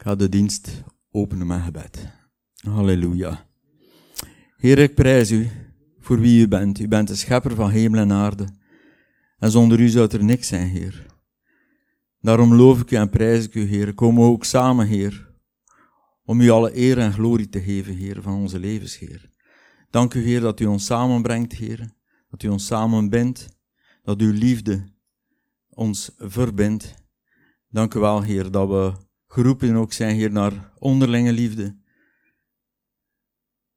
Ik ga de dienst openen met gebed. Halleluja. Heer, ik prijs u voor wie u bent. U bent de schepper van hemel en aarde. En zonder u zou er niks zijn, Heer. Daarom loof ik u en prijs ik u, Heer. Komen we ook samen, Heer, om u alle eer en glorie te geven, Heer, van onze levens, Heer. Dank u, Heer, dat u ons samenbrengt, Heer. Dat u ons samenbindt. Dat uw liefde ons verbindt. Dank u wel, Heer, dat we geroepen ook zijn, Heer, naar onderlinge liefde.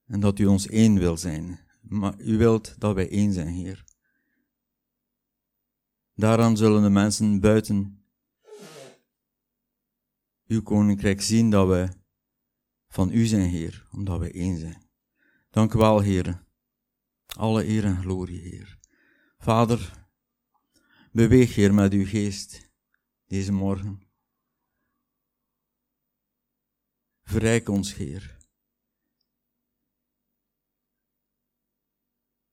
En dat u ons één wil zijn. Maar u wilt dat wij één zijn, Heer. Daaraan zullen de mensen buiten uw koninkrijk zien dat wij van u zijn, Heer, omdat wij één zijn. Dank u wel, Heer. Alle eer en glorie, Heer. Vader, beweeg, Heer, met uw geest deze morgen. Verrijk ons, Heer.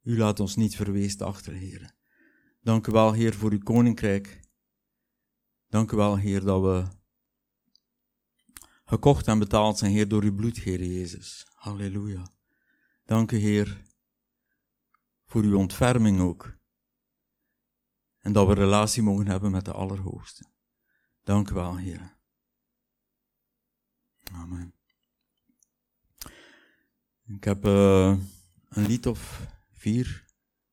U laat ons niet verweest achter, Heer. Dank u wel, Heer, voor uw koninkrijk. Dank u wel, Heer, dat we gekocht en betaald zijn, Heer, door uw bloed, Heer Jezus. Halleluja. Dank u, Heer, voor uw ontferming ook. En dat we relatie mogen hebben met de Allerhoogste. Dank u wel, Heer. Ik heb uh, een lied of vier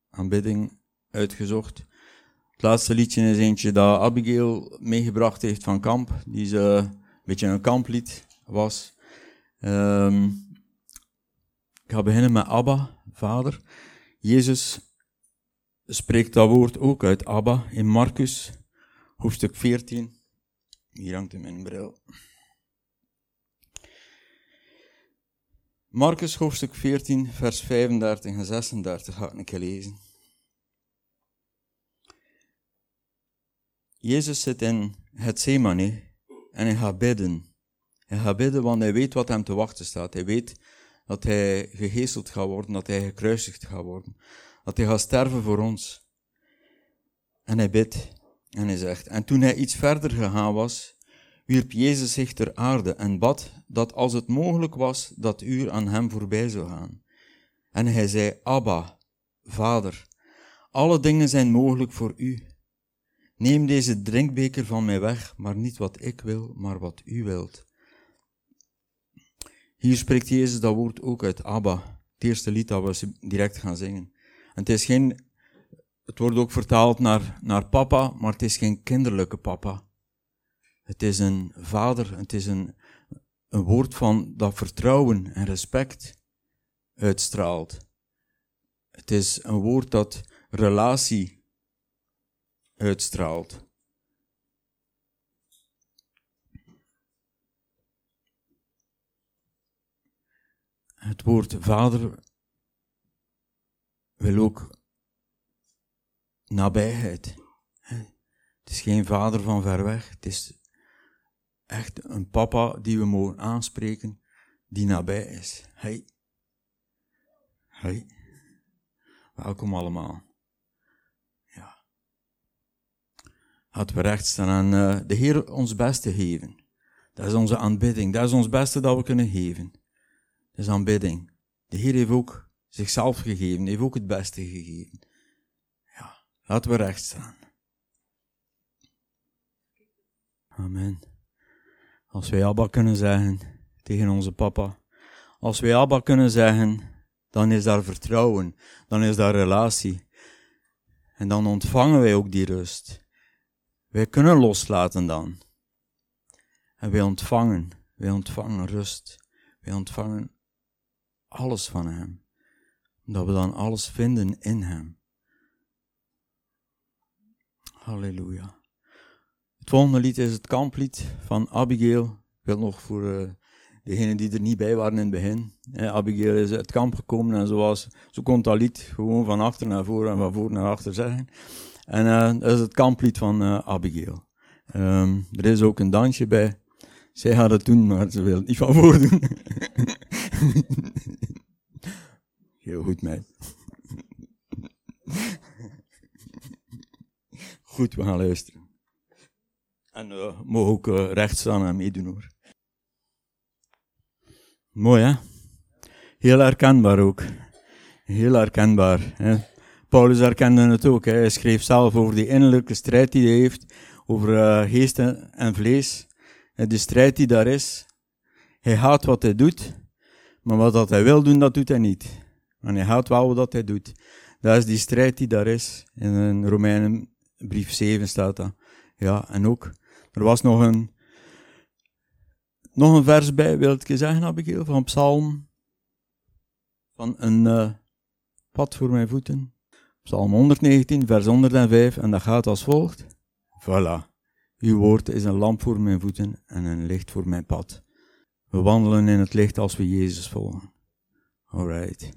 aanbidding uitgezocht. Het laatste liedje is eentje dat Abigail meegebracht heeft van kamp, die ze een beetje een kamplied was. Um, ik ga beginnen met Abba, vader. Jezus spreekt dat woord ook uit Abba in Marcus, hoofdstuk 14. Hier hangt in mijn bril. Marcus hoofdstuk 14, vers 35 en 36 ga ik lezen. Jezus zit in het Semane en hij gaat bidden. Hij gaat bidden, want hij weet wat hem te wachten staat. Hij weet dat hij gegeesteld gaat worden, dat hij gekruisigd gaat worden, dat hij gaat sterven voor ons. En hij bidt en hij zegt, en toen hij iets verder gegaan was, wierp Jezus zich ter aarde en bad dat als het mogelijk was, dat uur aan hem voorbij zou gaan. En hij zei, Abba, Vader, alle dingen zijn mogelijk voor u. Neem deze drinkbeker van mij weg, maar niet wat ik wil, maar wat u wilt. Hier spreekt Jezus dat woord ook uit Abba, het eerste lied dat we direct gaan zingen. En het is geen, het wordt ook vertaald naar, naar papa, maar het is geen kinderlijke papa. Het is een vader, het is een, een woord van dat vertrouwen en respect uitstraalt. Het is een woord dat relatie uitstraalt. Het woord vader wil ook nabijheid. Het is geen vader van ver weg. Het is echt een papa die we mogen aanspreken, die nabij is. Hey. Hey. Welkom allemaal. Ja. Laten we recht staan en uh, de Heer ons beste geven. Dat is onze aanbidding. Dat is ons beste dat we kunnen geven. Dat is aanbidding. De Heer heeft ook zichzelf gegeven, heeft ook het beste gegeven. Ja, laten we recht staan. Amen. Als wij Abba kunnen zeggen tegen onze papa, als wij Abba kunnen zeggen, dan is daar vertrouwen, dan is daar relatie. En dan ontvangen wij ook die rust. Wij kunnen loslaten dan. En wij ontvangen, wij ontvangen rust. Wij ontvangen alles van Hem. Omdat we dan alles vinden in Hem. Halleluja. Het volgende lied is het kamplied van Abigail. Ik wil nog voor uh, degenen die er niet bij waren in het begin. Abigail is uit het kamp gekomen en zoals, zo komt dat lied gewoon van achter naar voren en van voor naar achter zeggen. En uh, dat is het kamplied van uh, Abigail. Um, er is ook een dansje bij. Zij gaat het doen, maar ze wil het niet van voor doen. Heel goed, meid. Goed, we gaan luisteren. En uh, mogen ook uh, recht staan en meedoen hoor. Mooi, hè? Heel herkenbaar ook. Heel herkenbaar. Hè? Paulus herkende het ook. Hè? Hij schreef zelf over die innerlijke strijd die hij heeft, over uh, geest en vlees. De strijd die daar is. Hij haat wat hij doet, maar wat dat hij wil doen, dat doet hij niet. En hij haat wel wat hij doet. Dat is die strijd die daar is. In Romeinen brief 7 staat dat. Ja, en ook, er was nog een, nog een vers bij, wil ik je zeggen, Abigail, van Psalm, van een uh, pad voor mijn voeten. Psalm 119, vers 105, en dat gaat als volgt. Voilà. Uw woord is een lamp voor mijn voeten en een licht voor mijn pad. We wandelen in het licht als we Jezus volgen. Alright.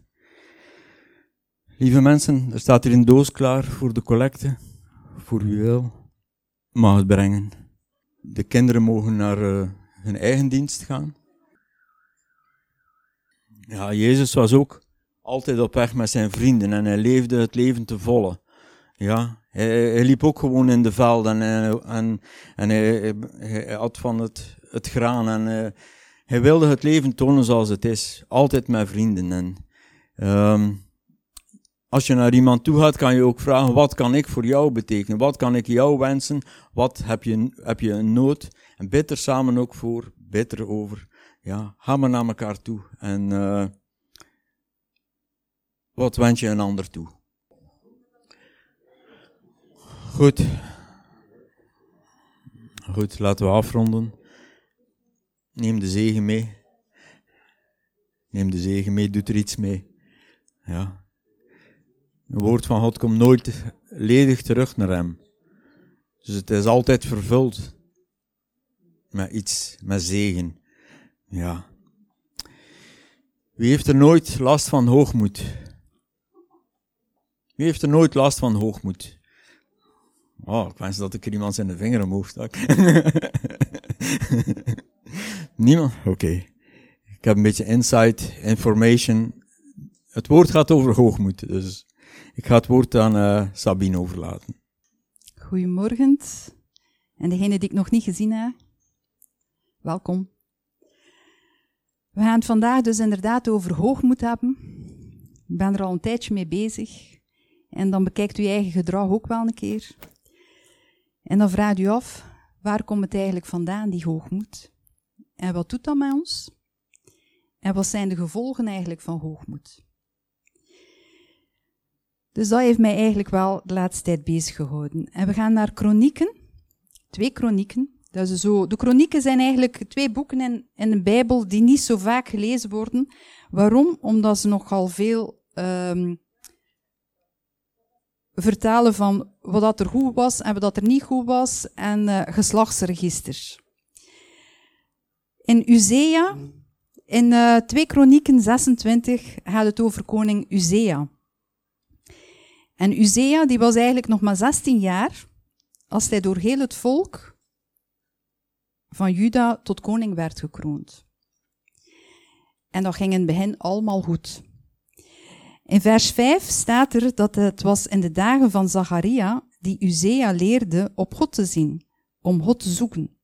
Lieve mensen, er staat hier een doos klaar voor de collecte. Voor wie wil, mag het brengen. De kinderen mogen naar uh, hun eigen dienst gaan. Ja, Jezus was ook altijd op weg met zijn vrienden en hij leefde het leven te volle. Ja, hij, liep ook gewoon in de velden en, en, en hij, had van het, het graan en uh, hij wilde het leven tonen zoals het is. Altijd met vrienden. En, um, als je naar iemand toe gaat, kan je ook vragen, wat kan ik voor jou betekenen? Wat kan ik jou wensen? Wat heb je, heb je een nood? En samen ook voor, bid er over. Ja, ga maar naar elkaar toe. En uh, wat wens je een ander toe? Goed. Goed, laten we afronden. Neem de zegen mee. Neem de zegen mee, doe er iets mee. Ja. Een woord van God komt nooit ledig terug naar hem. Dus het is altijd vervuld met iets, met zegen. Ja. Wie heeft er nooit last van hoogmoed? Wie heeft er nooit last van hoogmoed? Oh, ik wens dat ik er iemand zijn de vinger omhoog stak. Niemand? Oké. Ik heb een beetje insight, information. Het woord gaat over hoogmoed, dus ik ga het woord aan uh, Sabine overlaten. Goedemorgen. En degene die ik nog niet gezien heb, welkom. We gaan het vandaag dus inderdaad over hoogmoed hebben. Ik ben er al een tijdje mee bezig. En dan bekijkt u eigen gedrag ook wel een keer. En dan vraagt u af, waar komt het eigenlijk vandaan, die hoogmoed? En wat doet dat met ons? En wat zijn de gevolgen eigenlijk van hoogmoed? Dus dat heeft mij eigenlijk wel de laatste tijd bezig gehouden. En we gaan naar chronieken. Twee chronieken. Dat is zo, de chronieken zijn eigenlijk twee boeken in, in de Bijbel die niet zo vaak gelezen worden. Waarom? Omdat ze nogal veel um, vertalen van wat er goed was en wat er niet goed was en uh, geslachtsregisters. In Uzea, in uh, 2 Kronieken 26, gaat het over koning Uzea. En Uzea, die was eigenlijk nog maar 16 jaar, als hij door heel het volk van Juda tot koning werd gekroond. En dat ging in het begin allemaal goed. In vers 5 staat er dat het was in de dagen van Zacharia die Uzea leerde op God te zien, om God te zoeken.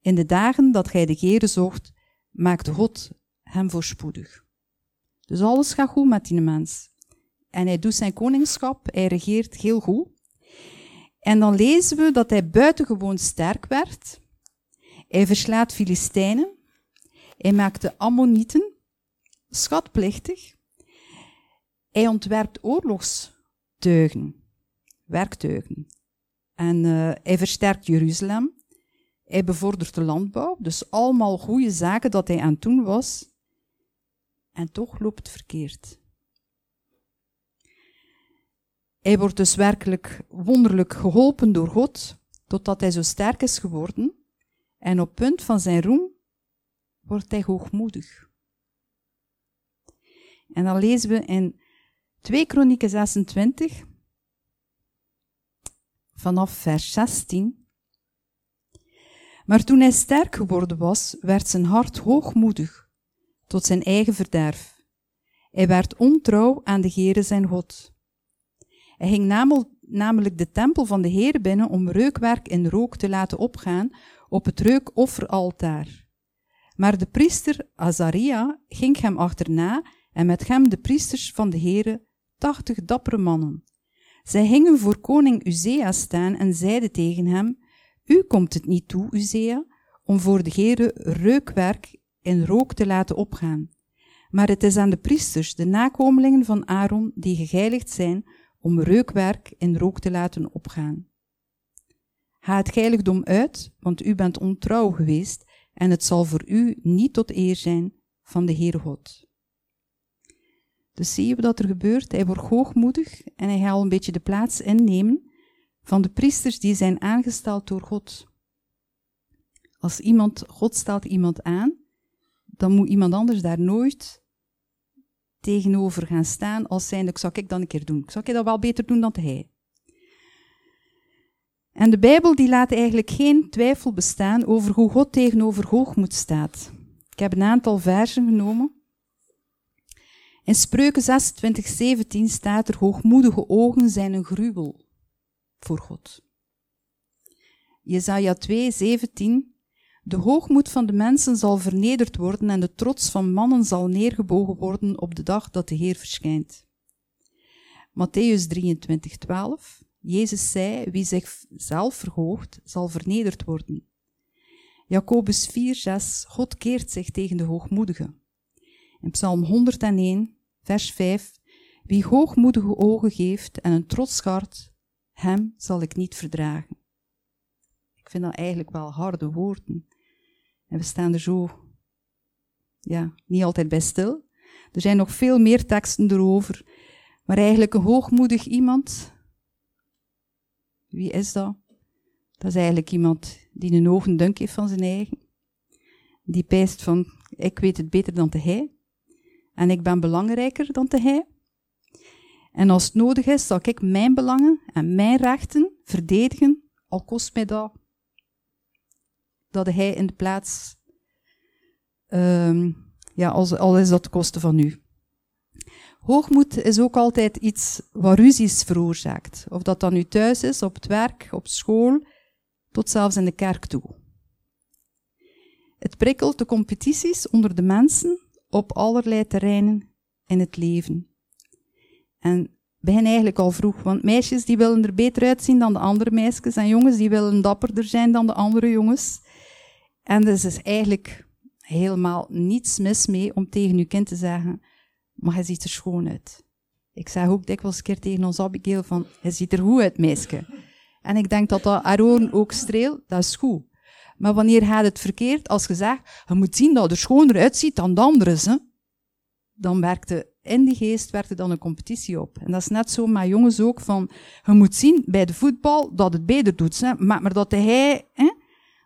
In de dagen dat gij de Heere zocht, maakte God hem voorspoedig. Dus alles gaat goed met die mens. En hij doet zijn koningschap, hij regeert heel goed. En dan lezen we dat hij buitengewoon sterk werd. Hij verslaat Filistijnen. Hij maakt de Ammonieten schatplichtig. Hij ontwerpt oorlogstuigen, werktuigen. En uh, hij versterkt Jeruzalem. Hij bevordert de landbouw. Dus allemaal goede zaken dat hij aan het doen was. En toch loopt het verkeerd. Hij wordt dus werkelijk wonderlijk geholpen door God, totdat hij zo sterk is geworden. En op punt van zijn roem wordt hij hoogmoedig. En dan lezen we in 2 Kronieken 26, vanaf vers 16. Maar toen hij sterk geworden was, werd zijn hart hoogmoedig, tot zijn eigen verderf. Hij werd ontrouw aan de Heere zijn God. Hij ging namelijk de tempel van de Heer binnen om reukwerk in rook te laten opgaan op het reukofferaltaar. Maar de priester Azaria ging hem achterna en met hem de priesters van de Heere, tachtig dappere mannen. Zij gingen voor koning Uzea staan en zeiden tegen hem, U komt het niet toe, Uzea, om voor de Heere reukwerk in rook te laten opgaan. Maar het is aan de priesters, de nakomelingen van Aaron, die gegeiligd zijn, om reukwerk in rook te laten opgaan. Ga het heiligdom uit, want u bent ontrouw geweest, en het zal voor u niet tot eer zijn van de Heere God. Dus zie je wat er gebeurt? Hij wordt hoogmoedig en hij gaat al een beetje de plaats innemen van de priesters die zijn aangesteld door God. Als iemand, God stelt iemand aan, dan moet iemand anders daar nooit tegenover gaan staan als zijnde, ik zou ik dan een keer doen. Zou ik dat wel beter doen dan hij. En de Bijbel die laat eigenlijk geen twijfel bestaan over hoe God tegenover hoogmoed staat. Ik heb een aantal versen genomen. In Spreuken 26, 17 staat er, hoogmoedige ogen zijn een gruwel voor God. Jezaja 2, 17, de hoogmoed van de mensen zal vernederd worden en de trots van mannen zal neergebogen worden op de dag dat de Heer verschijnt. Matthäus 23, 12, Jezus zei, wie zichzelf verhoogt, zal vernederd worden. Jacobus 4, 6, God keert zich tegen de hoogmoedigen. In Psalm 101, vers 5, wie hoogmoedige ogen geeft en een trots hart, hem zal ik niet verdragen. Ik vind dat eigenlijk wel harde woorden. En we staan er zo, ja, niet altijd bij stil. Er zijn nog veel meer teksten erover. Maar eigenlijk een hoogmoedig iemand, wie is dat? Dat is eigenlijk iemand die een hoge dunk heeft van zijn eigen. Die pijst van, ik weet het beter dan de hij. En ik ben belangrijker dan de hij. En als het nodig is, zal ik mijn belangen en mijn rechten verdedigen, al kost mij dat dat hij in de plaats, um, ja, al is dat de kosten van u. Hoogmoed is ook altijd iets wat ruzies veroorzaakt. Of dat dan nu thuis is, op het werk, op school, tot zelfs in de kerk toe. Het prikkelt de competities onder de mensen op allerlei terreinen in het leven. En begin eigenlijk al vroeg, want meisjes die willen er beter uitzien dan de andere meisjes en jongens die willen dapperder zijn dan de andere jongens. En er is eigenlijk helemaal niets mis mee om tegen uw kind te zeggen, maar hij ziet er schoon uit. Ik zeg ook dikwijls een keer tegen ons Abigail van, hij ziet er goed uit, meisje. En ik denk dat dat haar ook streelt, dat is goed. Maar wanneer gaat het verkeerd? Als je zegt, je moet zien dat er schoner uitziet dan de anderen, hè? dan werkte in die geest werkte dan een competitie op. En dat is net zo met jongens ook, van, je moet zien bij de voetbal dat het beter doet. Hè? Maar, maar dat hij, hè,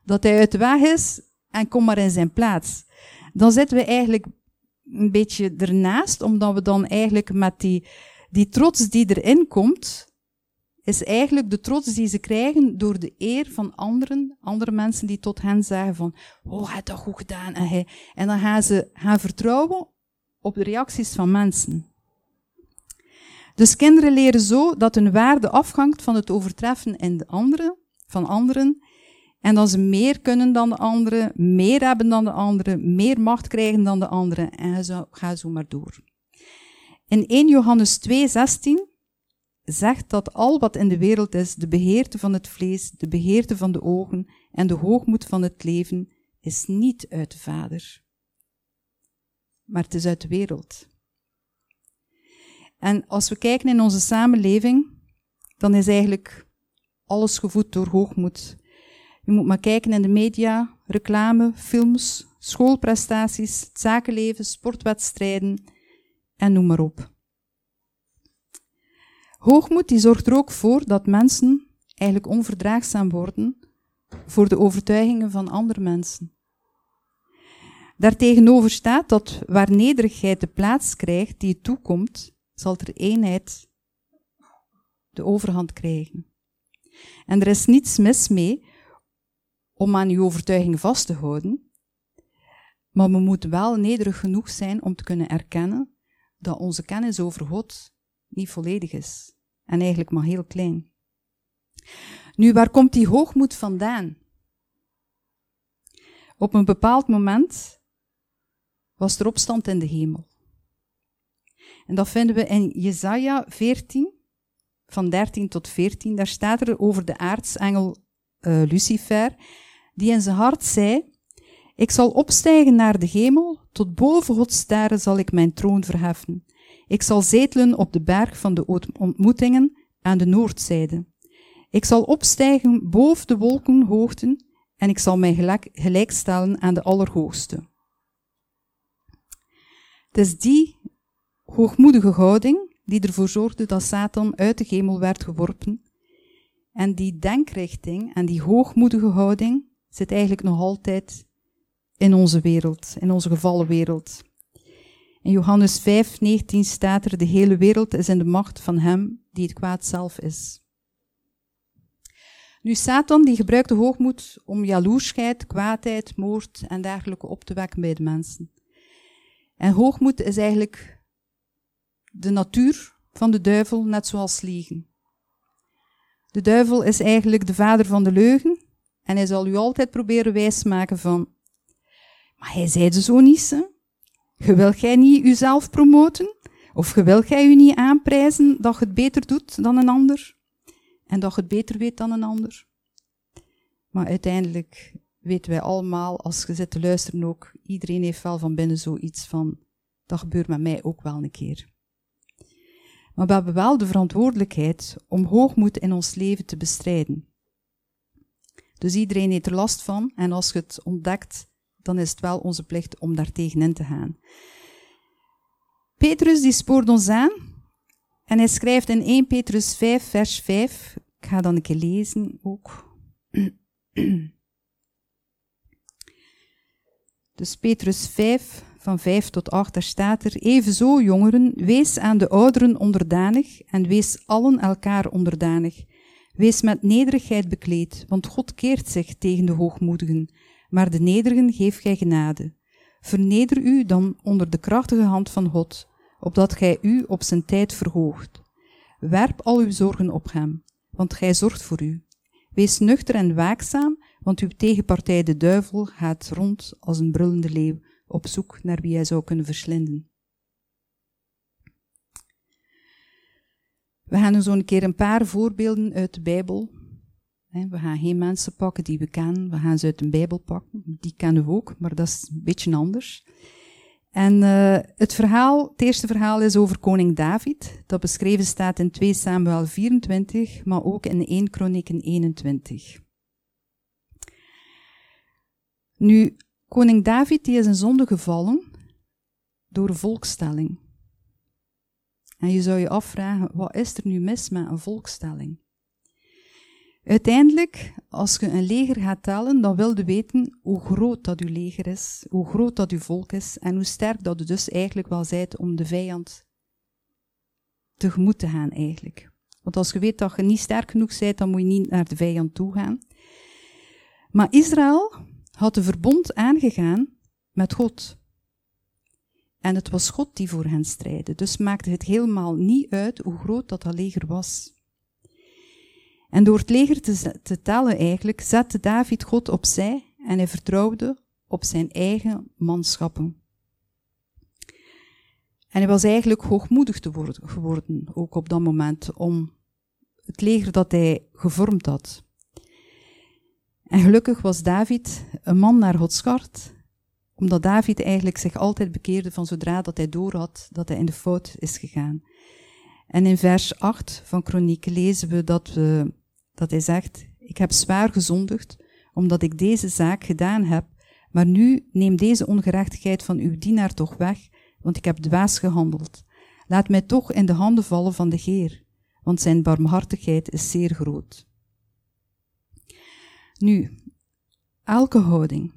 dat hij uit de weg is en kom maar in zijn plaats. Dan zitten we eigenlijk een beetje ernaast, omdat we dan eigenlijk met die, die trots die erin komt, is eigenlijk de trots die ze krijgen door de eer van anderen, andere mensen die tot hen zeggen van, oh, hij heeft dat goed gedaan. En, hij, en dan gaan ze gaan vertrouwen op de reacties van mensen. Dus kinderen leren zo dat hun waarde afhangt van het overtreffen in de anderen, van anderen en dat ze meer kunnen dan de anderen, meer hebben dan de anderen, meer macht krijgen dan de anderen. En zo, ga zo maar door. In 1 Johannes 2, 16 zegt dat al wat in de wereld is, de beheerte van het vlees, de beheerte van de ogen en de hoogmoed van het leven, is niet uit de Vader. Maar het is uit de wereld. En als we kijken in onze samenleving, dan is eigenlijk alles gevoed door hoogmoed. Je moet maar kijken in de media, reclame, films, schoolprestaties, het zakenleven, sportwedstrijden en noem maar op. Hoogmoed die zorgt er ook voor dat mensen eigenlijk onverdraagzaam worden voor de overtuigingen van andere mensen. Daartegenover staat dat waar nederigheid de plaats krijgt die het toekomt, zal er eenheid de overhand krijgen. En er is niets mis mee om aan uw overtuiging vast te houden. Maar we moeten wel nederig genoeg zijn om te kunnen erkennen dat onze kennis over God niet volledig is. En eigenlijk maar heel klein. Nu, waar komt die hoogmoed vandaan? Op een bepaald moment was er opstand in de hemel. En dat vinden we in Jesaja 14, van 13 tot 14. Daar staat er over de aartsengel uh, Lucifer, die in zijn hart zei, ik zal opstijgen naar de hemel, tot boven Gods sterren zal ik mijn troon verheffen. Ik zal zetelen op de berg van de ontmoetingen aan de noordzijde. Ik zal opstijgen boven de wolkenhoogten en ik zal mij gelijk, gelijkstellen aan de Allerhoogste. Het is die hoogmoedige houding die ervoor zorgde dat Satan uit de hemel werd geworpen. En die denkrichting en die hoogmoedige houding zit eigenlijk nog altijd in onze wereld, in onze gevallen wereld. In Johannes 5, 19 staat er, de hele wereld is in de macht van hem die het kwaad zelf is. Nu, Satan die gebruikt de hoogmoed om jaloersheid, kwaadheid, moord en dergelijke op te wekken bij de mensen. En hoogmoed is eigenlijk de natuur van de duivel, net zoals liegen. De duivel is eigenlijk de vader van de leugen en hij zal u altijd proberen wijsmaken van, maar hij zei ze zo niet, hè? Je wil jij niet uzelf promoten? Of je wil jij u niet aanprijzen dat je het beter doet dan een ander? En dat je het beter weet dan een ander? Maar uiteindelijk weten wij allemaal, als je zit te luisteren ook, iedereen heeft wel van binnen zoiets van, dat gebeurt met mij ook wel een keer. Maar we hebben wel de verantwoordelijkheid om hoogmoed in ons leven te bestrijden. Dus iedereen heeft er last van en als je het ontdekt, dan is het wel onze plicht om daar tegenin te gaan. Petrus die spoort ons aan en hij schrijft in 1 Petrus 5, vers 5. Ik ga dan een keer lezen ook. Dus Petrus 5, van 5 tot 8, daar staat er, evenzo jongeren, wees aan de ouderen onderdanig en wees allen elkaar onderdanig. Wees met nederigheid bekleed, want God keert zich tegen de hoogmoedigen, maar de nederigen geeft gij genade. Verneder u dan onder de krachtige hand van God, opdat gij u op zijn tijd verhoogt. Werp al uw zorgen op hem, want gij zorgt voor u. Wees nuchter en waakzaam, want uw tegenpartij de duivel gaat rond als een brullende leeuw op zoek naar wie hij zou kunnen verslinden. Gaan zo een keer een paar voorbeelden uit de Bijbel. We gaan geen mensen pakken die we kennen, we gaan ze uit de Bijbel pakken. Die kennen we ook, maar dat is een beetje anders. En uh, het verhaal, het eerste verhaal is over koning David, dat beschreven staat in 2 Samuel 24, maar ook in 1 Kronieken 21. Nu, koning David die is in zonde gevallen door volkstelling. En je zou je afvragen, wat is er nu mis met een volkstelling? Uiteindelijk, als je een leger gaat tellen, dan wil je weten hoe groot dat uw leger is, hoe groot dat uw volk is en hoe sterk dat u dus eigenlijk wel zijt om de vijand tegemoet te gaan eigenlijk. Want als je weet dat je niet sterk genoeg bent, dan moet je niet naar de vijand toe gaan. Maar Israël had een verbond aangegaan met God. En het was God die voor hen strijdde. Dus maakte het helemaal niet uit hoe groot dat, leger was. En door het leger te, te tellen eigenlijk, zette David God opzij en hij vertrouwde op zijn eigen manschappen. En hij was eigenlijk hoogmoedig te worden, geworden, ook op dat moment, om het leger dat hij gevormd had. En gelukkig was David een man naar Gods hart, omdat David eigenlijk zich altijd bekeerde van zodra dat hij doorhad dat hij in de fout is gegaan. En in vers 8 van Kronieken lezen we dat, we dat hij zegt, ik heb zwaar gezondigd, omdat ik deze zaak gedaan heb, maar nu neem deze ongerechtigheid van uw dienaar toch weg, want ik heb dwaas gehandeld. Laat mij toch in de handen vallen van de Heer, want zijn barmhartigheid is zeer groot. Nu, elke houding,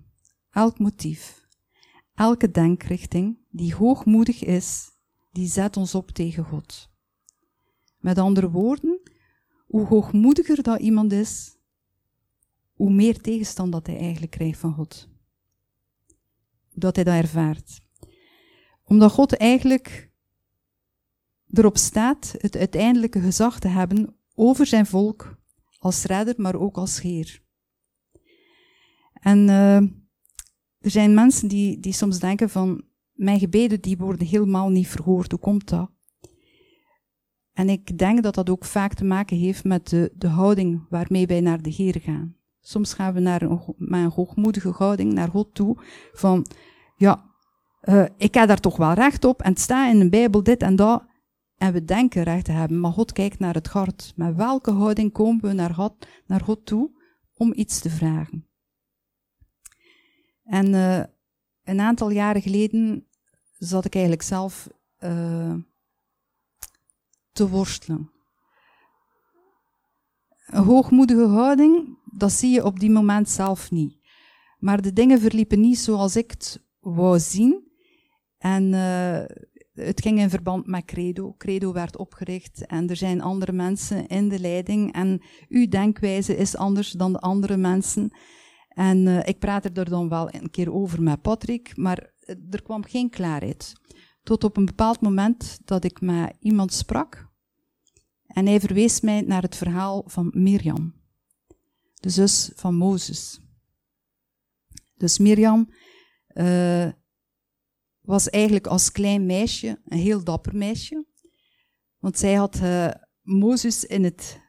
elk motief, elke denkrichting die hoogmoedig is, die zet ons op tegen God. Met andere woorden, hoe hoogmoediger dat iemand is, hoe meer tegenstand dat hij eigenlijk krijgt van God. Dat hij dat ervaart. Omdat God eigenlijk erop staat het uiteindelijke gezag te hebben over zijn volk als redder, maar ook als Heer. En uh, er zijn mensen die, die soms denken van, mijn gebeden die worden helemaal niet verhoord. Hoe komt dat? En ik denk dat dat ook vaak te maken heeft met de, de houding waarmee wij naar de Heer gaan. Soms gaan we naar een, met een hoogmoedige houding naar God toe. Van, ja, uh, ik heb daar toch wel recht op. En het staat in de Bijbel dit en dat. En we denken recht te hebben. Maar God kijkt naar het hart. Met welke houding komen we naar God, naar God toe om iets te vragen? En uh, een aantal jaren geleden zat ik eigenlijk zelf uh, te worstelen. Een hoogmoedige houding, dat zie je op die moment zelf niet. Maar de dingen verliepen niet zoals ik het wou zien. En uh, het ging in verband met Credo. Credo werd opgericht en er zijn andere mensen in de leiding. En uw denkwijze is anders dan de andere mensen. En uh, ik praat er dan wel een keer over met Patrick, maar er kwam geen klaarheid. Tot op een bepaald moment dat ik met iemand sprak. En hij verwees mij naar het verhaal van Mirjam, de zus van Mozes. Dus Mirjam uh, was eigenlijk als klein meisje een heel dapper meisje. Want zij had uh, Mozes in, het,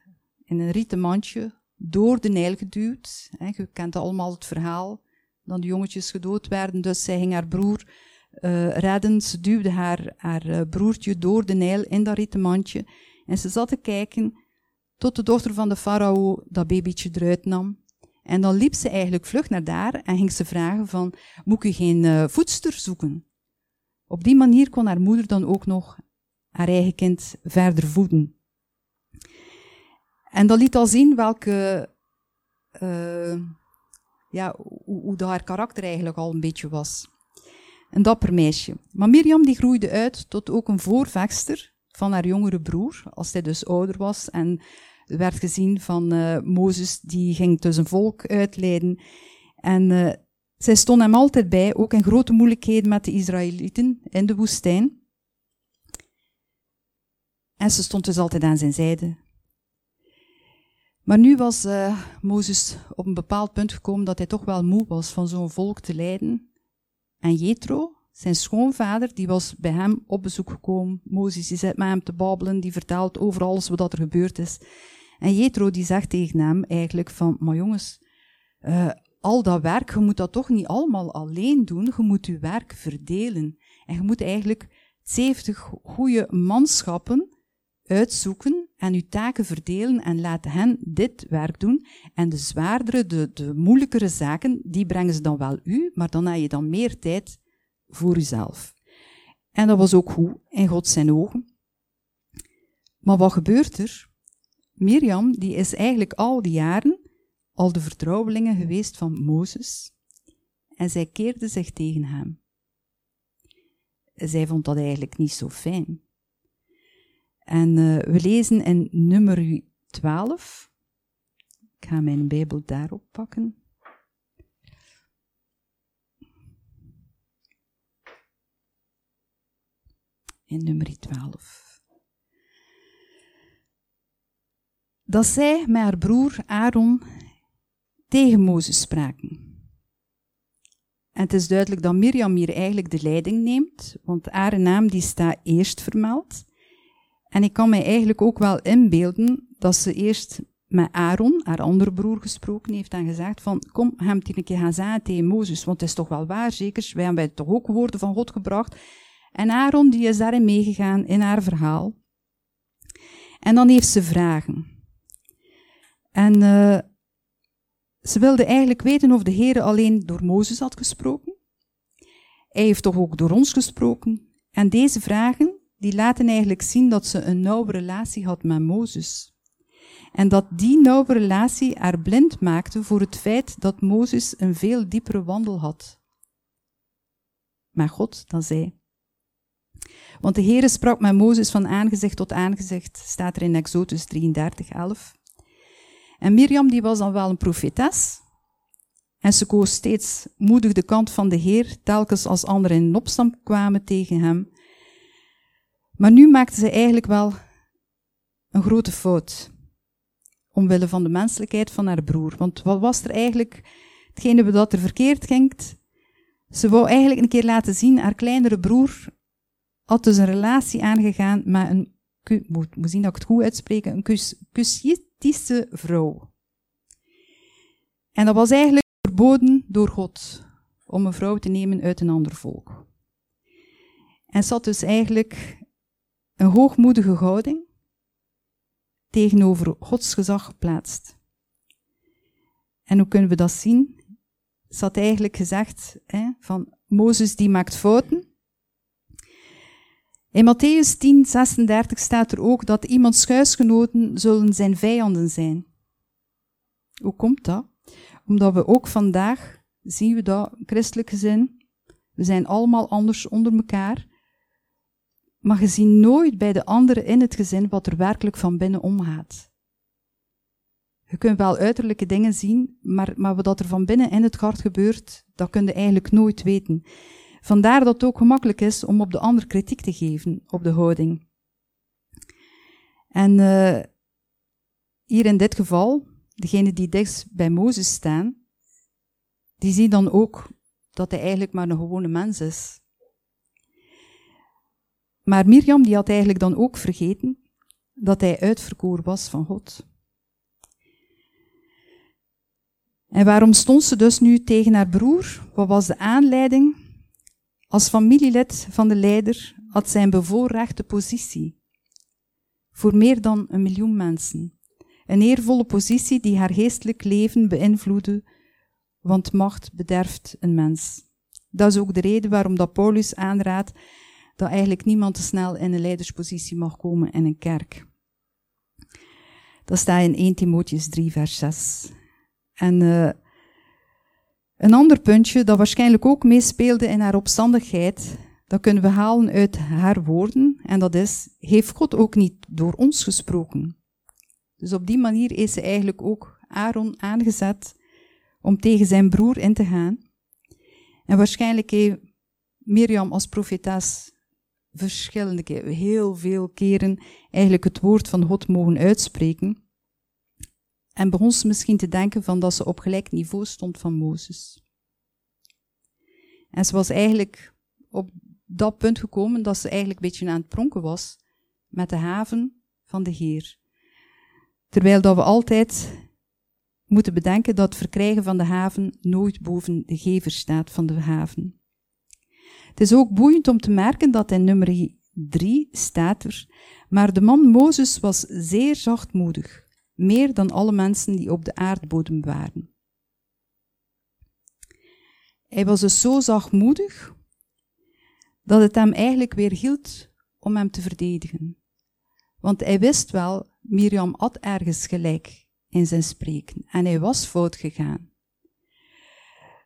in een rieten mandje door de Nijl geduwd. Je kent allemaal het verhaal. Dan de jongetjes gedood werden, dus zij ging haar broer uh, redden. Ze duwde haar, haar uh, broertje door de Nijl in dat rieten mandje. En ze zat te kijken tot de dochter van de farao dat babytje eruit nam. En dan liep ze eigenlijk vlug naar daar en ging ze vragen van, moet ik geen uh, voedster zoeken? Op die manier kon haar moeder dan ook nog haar eigen kind verder voeden. En dat liet al zien welke, uh, ja, hoe, haar karakter eigenlijk al een beetje was. Een dapper meisje. Maar Mirjam die groeide uit tot ook een voorvechter van haar jongere broer, als hij dus ouder was. En werd gezien van uh, Mozes, die ging tussen volk uitleiden. En uh, zij stond hem altijd bij, ook in grote moeilijkheden met de Israëlieten in de woestijn. En ze stond dus altijd aan zijn zijde. Maar nu was uh, Mozes op een bepaald punt gekomen dat hij toch wel moe was van zo'n volk te leiden. En Jethro, zijn schoonvader, die was bij hem op bezoek gekomen. Mozes die zit met hem te babbelen, die vertelt over alles wat er gebeurd is. En Jethro die zegt tegen hem eigenlijk van, maar jongens, uh, al dat werk, je moet dat toch niet allemaal alleen doen, je moet je werk verdelen. En je moet eigenlijk 70 goede manschappen uitzoeken en uw taken verdelen en laten hen dit werk doen. En de zwaardere, de, de moeilijkere zaken, die brengen ze dan wel u, maar dan heb je dan meer tijd voor uzelf. En dat was ook goed in God zijn ogen. Maar wat gebeurt er? Mirjam, die is eigenlijk al die jaren al de vertrouwelingen geweest van Mozes. En zij keerde zich tegen hem. Zij vond dat eigenlijk niet zo fijn. En uh, we lezen in nummer 12. Ik ga mijn Bijbel daarop pakken. In nummer 12. Dat zij met haar broer Aaron tegen Mozes spraken. En het is duidelijk dat Mirjam hier eigenlijk de leiding neemt, want haar naam die staat eerst vermeld. En ik kan mij eigenlijk ook wel inbeelden dat ze eerst met Aaron, haar andere broer, gesproken heeft en gezegd van, kom, hem een keer gaan zeggen tegen Mozes, want het is toch wel waar, zeker, wij hebben toch ook woorden van God gebracht. En Aaron, die is daarin meegegaan in haar verhaal. En dan heeft ze vragen. En uh, ze wilde eigenlijk weten of de Heer alleen door Mozes had gesproken. Hij heeft toch ook door ons gesproken. En deze vragen, die laten eigenlijk zien dat ze een nauwe relatie had met Mozes. En dat die nauwe relatie haar blind maakte voor het feit dat Mozes een veel diepere wandel had. Maar God dan zij. Want de Heere sprak met Mozes van aangezicht tot aangezicht, staat er in Exodus 33, 11. En Mirjam die was dan wel een profetes. En ze koos steeds moedig de kant van de Heer, telkens als anderen in opstand kwamen tegen hem. Maar nu maakte ze eigenlijk wel een grote fout. Omwille van de menselijkheid van haar broer. Want wat was er eigenlijk, hetgene dat er verkeerd ging, Ze wou eigenlijk een keer laten zien, haar kleinere broer had dus een relatie aangegaan met een, moet, zien dat ik het goed uitspreek, een Cushitische vrouw. En dat was eigenlijk verboden door God om een vrouw te nemen uit een ander volk. En zat dus eigenlijk een hoogmoedige houding tegenover Gods gezag geplaatst. En hoe kunnen we dat zien? Ze eigenlijk gezegd hè, van Mozes die maakt fouten. In Matthäus 10, 36 staat er ook dat iemands huisgenoten zullen zijn vijanden zijn. Hoe komt dat? Omdat we ook vandaag zien we dat christelijk gezin, we zijn allemaal anders onder elkaar, maar je ziet nooit bij de anderen in het gezin wat er werkelijk van binnen omgaat. Je kunt wel uiterlijke dingen zien, maar, maar wat er van binnen in het hart gebeurt, dat kun je eigenlijk nooit weten. Vandaar dat het ook gemakkelijk is om op de ander kritiek te geven op de houding. En uh, hier in dit geval, degene die dichtst bij Mozes staan, die zien dan ook dat hij eigenlijk maar een gewone mens is. Maar Mirjam die had eigenlijk dan ook vergeten dat hij uitverkoren was van God. En waarom stond ze dus nu tegen haar broer? Wat was de aanleiding? Als familielid van de leider had zij een bevoorrechte positie. Voor meer dan een miljoen mensen. Een eervolle positie die haar geestelijk leven beïnvloedde, want macht bederft een mens. Dat is ook de reden waarom dat Paulus aanraadt dat eigenlijk niemand te snel in een leiderspositie mag komen in een kerk. Dat staat in 1 Timotheus 3, vers 6. En uh, een ander puntje dat waarschijnlijk ook meespeelde in haar opstandigheid, dat kunnen we halen uit haar woorden, en dat is, heeft God ook niet door ons gesproken? Dus op die manier is ze eigenlijk ook Aaron aangezet om tegen zijn broer in te gaan. En waarschijnlijk heeft Mirjam als profetes verschillende keren, heel veel keren, eigenlijk het woord van God mogen uitspreken. En begon ze misschien te denken van dat ze op gelijk niveau stond van Mozes. En ze was eigenlijk op dat punt gekomen dat ze eigenlijk een beetje aan het pronken was met de haven van de Heer. Terwijl dat we altijd moeten bedenken dat het verkrijgen van de haven nooit boven de gever staat van de haven. Het is ook boeiend om te merken dat in nummer 3 staat er, maar de man Mozes was zeer zachtmoedig, meer dan alle mensen die op de aardbodem waren. Hij was dus zo zachtmoedig dat het hem eigenlijk weer hield om hem te verdedigen. Want hij wist wel, Mirjam had ergens gelijk in zijn spreken en hij was fout gegaan.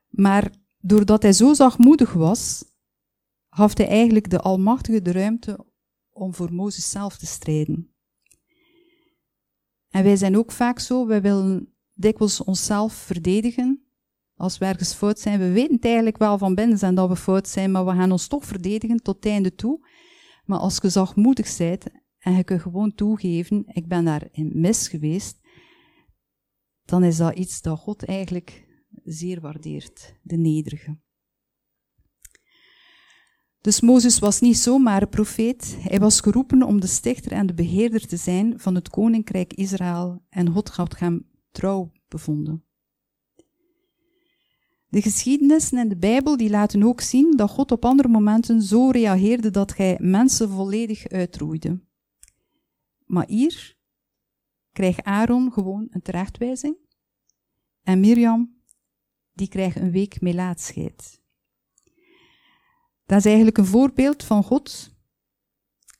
Maar doordat hij zo zachtmoedig was, gaf hij eigenlijk de Almachtige de ruimte om voor Mozes zelf te strijden. En wij zijn ook vaak zo, wij willen dikwijls onszelf verdedigen. Als we ergens fout zijn, we weten eigenlijk wel van binnen zijn dat we fout zijn, maar we gaan ons toch verdedigen tot het einde toe. Maar als je zachtmoedig bent en je kunt gewoon toegeven, ik ben daarin mis geweest, dan is dat iets dat God eigenlijk zeer waardeert, de nederige. Dus Mozes was niet zomaar een profeet, hij was geroepen om de stichter en de beheerder te zijn van het koninkrijk Israël en God had hem trouw bevonden. De geschiedenissen en de Bijbel die laten ook zien dat God op andere momenten zo reageerde dat hij mensen volledig uitroeide. Maar hier krijgt Aaron gewoon een terechtwijzing en Mirjam die krijgt een week melaatscheid. Dat is eigenlijk een voorbeeld van God,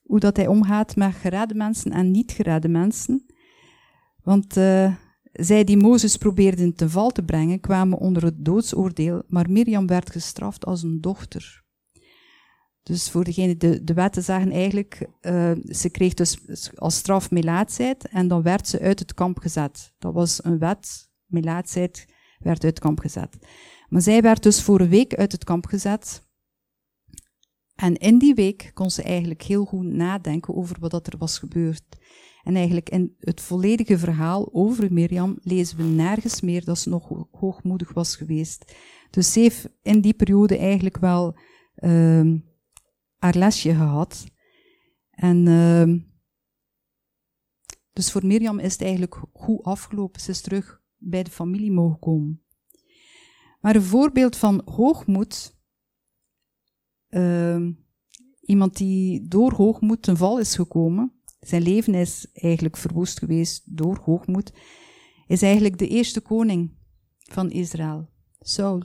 hoe dat hij omgaat met geredde mensen en niet geredde mensen. Want uh, zij die Mozes probeerden te val te brengen, kwamen onder het doodsoordeel, maar Mirjam werd gestraft als een dochter. Dus voor degene, de, de wetten zeggen eigenlijk, uh, ze kreeg dus als straf melaatsheid en dan werd ze uit het kamp gezet. Dat was een wet, melaatsheid werd uit het kamp gezet. Maar zij werd dus voor een week uit het kamp gezet en in die week kon ze eigenlijk heel goed nadenken over wat er was gebeurd. En eigenlijk in het volledige verhaal over Mirjam lezen we nergens meer dat ze nog hoogmoedig was geweest. Dus ze heeft in die periode eigenlijk wel uh, haar lesje gehad. En uh, dus voor Mirjam is het eigenlijk goed afgelopen. Ze is terug bij de familie mogen komen. Maar een voorbeeld van hoogmoed, uh, iemand die door hoogmoed ten val is gekomen, zijn leven is eigenlijk verwoest geweest door hoogmoed, is eigenlijk de eerste koning van Israël, Saul.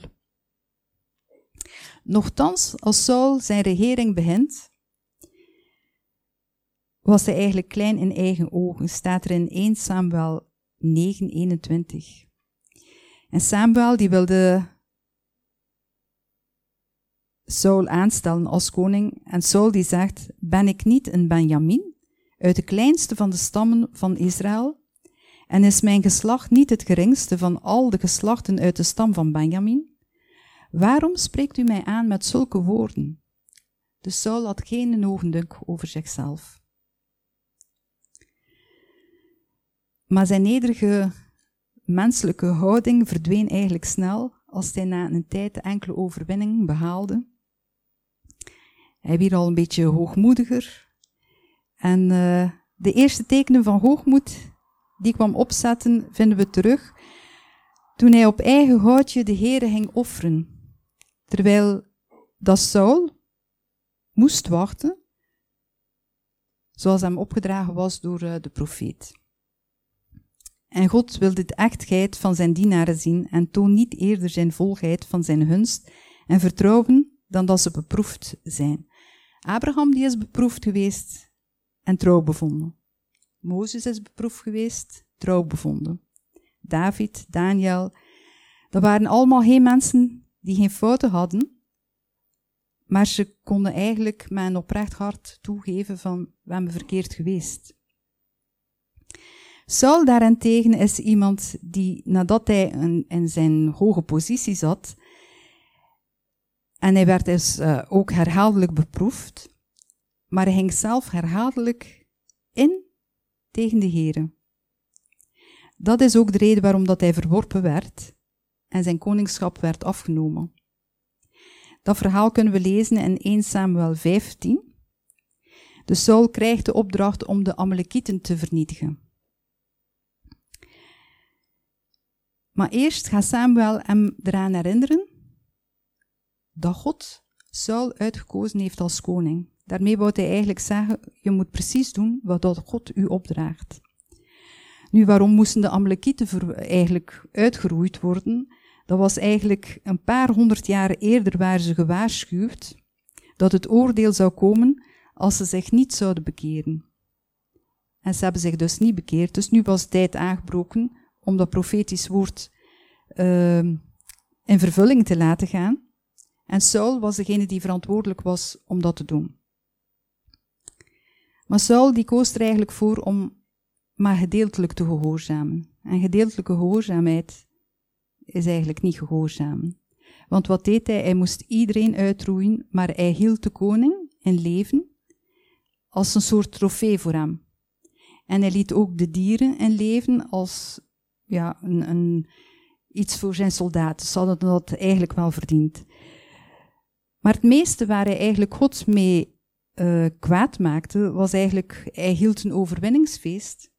Nochtans, als Saul zijn regering begint, was hij eigenlijk klein in eigen ogen, staat er in 1 Samuel 9, 21. En Samuel die wilde Saul aanstellen als koning. En Saul die zegt, ben ik niet een Benjamin, uit de kleinste van de stammen van Israël? En is mijn geslacht niet het geringste van al de geslachten uit de stam van Benjamin? Waarom spreekt u mij aan met zulke woorden? Dus Saul had geen ogendunk over zichzelf. Maar zijn nederige menselijke houding verdween eigenlijk snel als hij na een tijd enkele overwinning behaalde. Hij werd al een beetje hoogmoediger. En uh, de eerste tekenen van hoogmoed die kwam opzetten, vinden we terug toen hij op eigen houtje de Heere ging offeren. Terwijl dat Saul moest wachten, zoals hem opgedragen was door uh, de profeet. En God wil de echtheid van zijn dienaren zien en toon niet eerder zijn volheid van zijn gunst en vertrouwen dan dat ze beproefd zijn. Abraham die is beproefd geweest en trouw bevonden. Mozes is beproefd geweest, trouw bevonden. David, Daniel, dat waren allemaal geen mensen die geen fouten hadden, maar ze konden eigenlijk met een oprecht hart toegeven van, we hebben verkeerd geweest. Saul daarentegen is iemand die, nadat hij in zijn hoge positie zat, en hij werd dus uh, ook herhaaldelijk beproefd, maar hij ging zelf herhaaldelijk in tegen de heren. Dat is ook de reden waarom dat hij verworpen werd en zijn koningschap werd afgenomen. Dat verhaal kunnen we lezen in 1 Samuel 15. De Saul krijgt de opdracht om de Amalekieten te vernietigen. Maar eerst gaat Samuel hem eraan herinneren dat God Saul uitgekozen heeft als koning. Daarmee wou hij eigenlijk zeggen, je moet precies doen wat God u opdraagt. Nu, waarom moesten de Amalekieten eigenlijk uitgeroeid worden? Dat was eigenlijk een paar honderd jaar eerder waren ze gewaarschuwd dat het oordeel zou komen als ze zich niet zouden bekeren. En ze hebben zich dus niet bekeerd, dus nu was tijd aangebroken om dat profetisch woord uh, in vervulling te laten gaan. En Saul was degene die verantwoordelijk was om dat te doen. Maar Saul die koos er eigenlijk voor om maar gedeeltelijk te gehoorzamen. En gedeeltelijke gehoorzaamheid is eigenlijk niet gehoorzamen. Want wat deed hij? Hij moest iedereen uitroeien, maar hij hield de koning in leven als een soort trofee voor hem. En hij liet ook de dieren in leven als ja, een, een iets voor zijn soldaten. Ze hadden dat eigenlijk wel verdiend. Maar het meeste waar hij eigenlijk God mee uh, kwaad maakte, was eigenlijk, hij hield een overwinningsfeest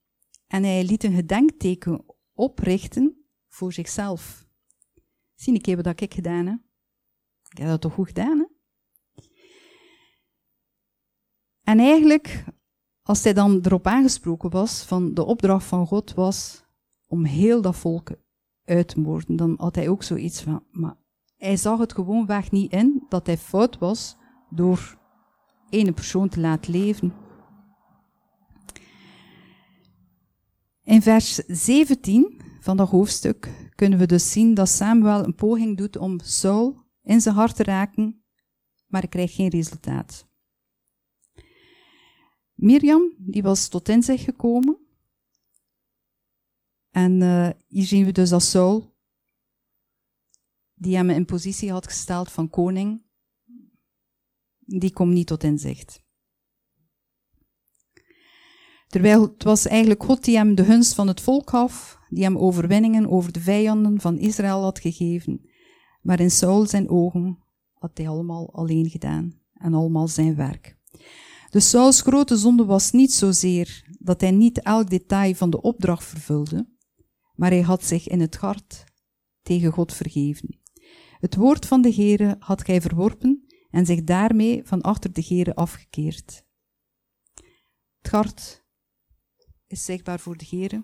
en hij liet een gedenkteken oprichten voor zichzelf. Zie een keer wat ik gedaan heb. Ik heb dat toch goed gedaan, hè? En eigenlijk, als hij dan erop aangesproken was, van de opdracht van God was om heel dat volk uit te moorden, dan had hij ook zoiets van, maar hij zag het gewoonweg niet in dat hij fout was door ene persoon te laten leven. In vers 17 van dat hoofdstuk kunnen we dus zien dat Samuel een poging doet om Saul in zijn hart te raken, maar hij krijgt geen resultaat. Mirjam, die was tot inzicht gekomen. En uh, hier zien we dus dat Saul die hem in positie had gesteld van koning, die komt niet tot inzicht. Terwijl het was eigenlijk God die hem de gunst van het volk gaf, die hem overwinningen over de vijanden van Israël had gegeven. Maar in Saul zijn ogen had hij allemaal alleen gedaan en allemaal zijn werk. Dus Sauls grote zonde was niet zozeer dat hij niet elk detail van de opdracht vervulde, maar hij had zich in het hart tegen God vergeven. Het woord van de Heere had hij verworpen en zich daarmee van achter de Heere afgekeerd. Het hart is zichtbaar voor de Heere.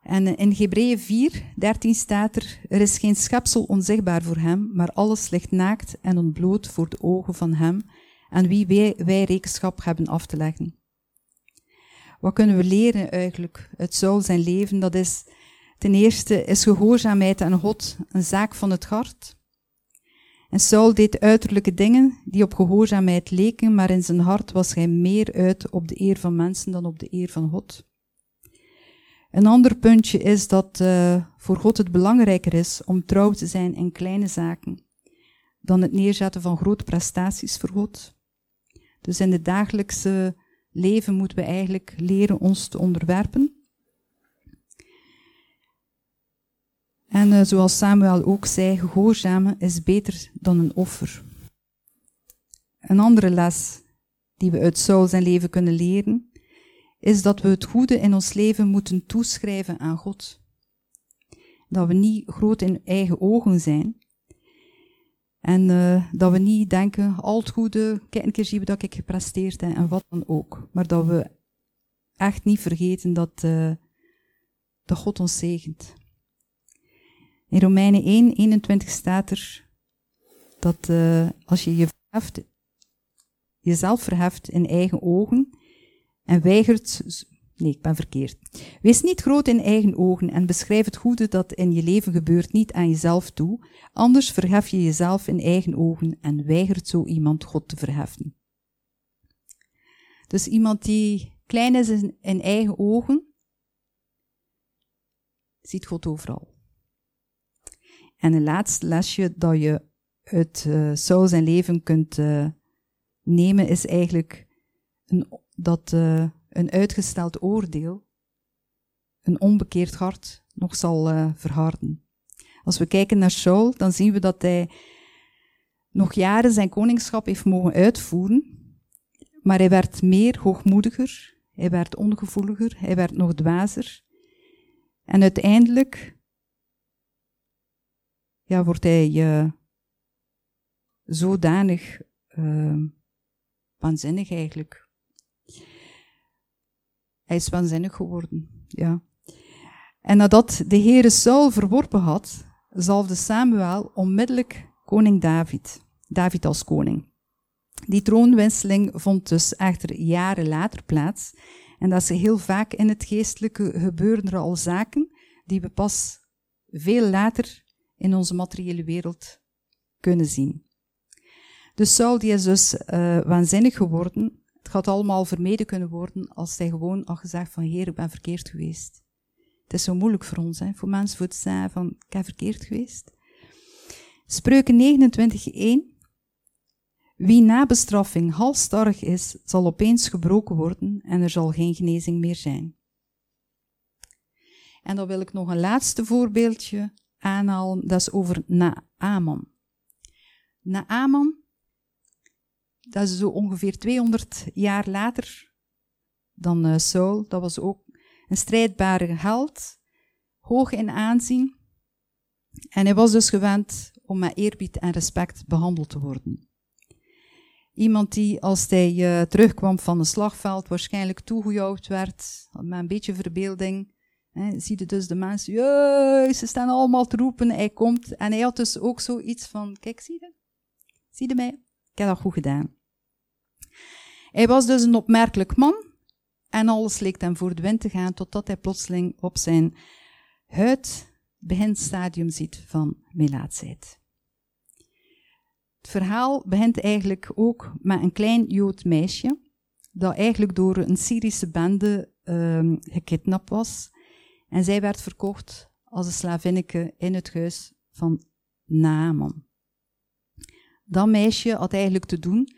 En in Hebreeën 4, 13 staat er, er is geen schepsel onzichtbaar voor hem, maar alles ligt naakt en ontbloot voor de ogen van hem, aan wie wij, wij rekenschap hebben af te leggen. Wat kunnen we leren eigenlijk uit Saul zijn leven? Dat is, ten eerste is gehoorzaamheid aan God een zaak van het hart. En Saul deed uiterlijke dingen die op gehoorzaamheid leken, maar in zijn hart was hij meer uit op de eer van mensen dan op de eer van God. Een ander puntje is dat uh, voor God het belangrijker is om trouw te zijn in kleine zaken dan het neerzetten van grote prestaties voor God. Dus in het dagelijkse leven moeten we eigenlijk leren ons te onderwerpen. En uh, zoals Samuel ook zei, gehoorzamen is beter dan een offer. Een andere les die we uit Saul zijn leven kunnen leren, is dat we het goede in ons leven moeten toeschrijven aan God. Dat we niet groot in eigen ogen zijn. En uh, dat we niet denken, al het goede, kijk een keer zien we dat ik gepresteerd heb en wat dan ook. Maar dat we echt niet vergeten dat, uh, dat God ons zegent. In Romeinen 1, 21 staat er dat uh, als je je verheft, jezelf verheft in eigen ogen en weigert. Nee, ik ben verkeerd. Wees niet groot in eigen ogen en beschrijf het goede dat in je leven gebeurt niet aan jezelf toe, anders verhef je jezelf in eigen ogen en weigert zo iemand God te verheffen. Dus iemand die klein is in eigen ogen, ziet God overal. En een laatste lesje dat je uit uh, Saul zijn leven kunt uh, nemen is eigenlijk een, dat uh, een uitgesteld oordeel een onbekeerd hart nog zal verharden. Als we kijken naar Saul, dan zien we dat hij nog jaren zijn koningschap heeft mogen uitvoeren, maar hij werd meer hoogmoediger, hij werd ongevoeliger, hij werd nog dwazer. En uiteindelijk ja, wordt hij uh, zodanig uh, waanzinnig eigenlijk. Hij is waanzinnig geworden, ja. En nadat de Heere Saul verworpen had, zalfde Samuel onmiddellijk koning David, David als koning. Die troonwisseling vond dus echter jaren later plaats. En dat ze heel vaak in het geestelijke gebeuren er al zaken die we pas veel later in onze materiële wereld kunnen zien. Dus Saul die is dus uh, waanzinnig geworden. Het gaat allemaal vermeden kunnen worden als hij gewoon had gezegd van Heer, ik ben verkeerd geweest. Het is zo moeilijk voor ons, hè, voor mensen voor te zeggen van ik ben verkeerd geweest. Spreuken 29:1 Wie na bestraffing halstarrig is, zal opeens gebroken worden en er zal geen genezing meer zijn. En dan wil ik nog een laatste voorbeeldje aanhalen, dat is over Naaman. Naaman, dat is zo ongeveer 200 jaar later dan uh, Saul. Dat was ook een strijdbare held, hoog in aanzien. En hij was dus gewend om met eerbied en respect behandeld te worden. Iemand die, als hij uh, terugkwam van een slagveld, waarschijnlijk toegejouwd werd, met een beetje verbeelding, He, zie je dus de mensen, Jee, ze staan allemaal te roepen, hij komt. En hij had dus ook zoiets van, kijk, zie je? Zie je mij? Ik heb dat goed gedaan. Hij was dus een opmerkelijk man en alles leek hem voor de wind te gaan, totdat hij plotseling op zijn huid beginstadium ziet van melaatsheid. Het verhaal begint eigenlijk ook met een klein Jood meisje, dat eigenlijk door een Syrische bende um, gekidnapt was en zij werd verkocht als een slavinneke in het huis van Naaman. Dat meisje had eigenlijk te doen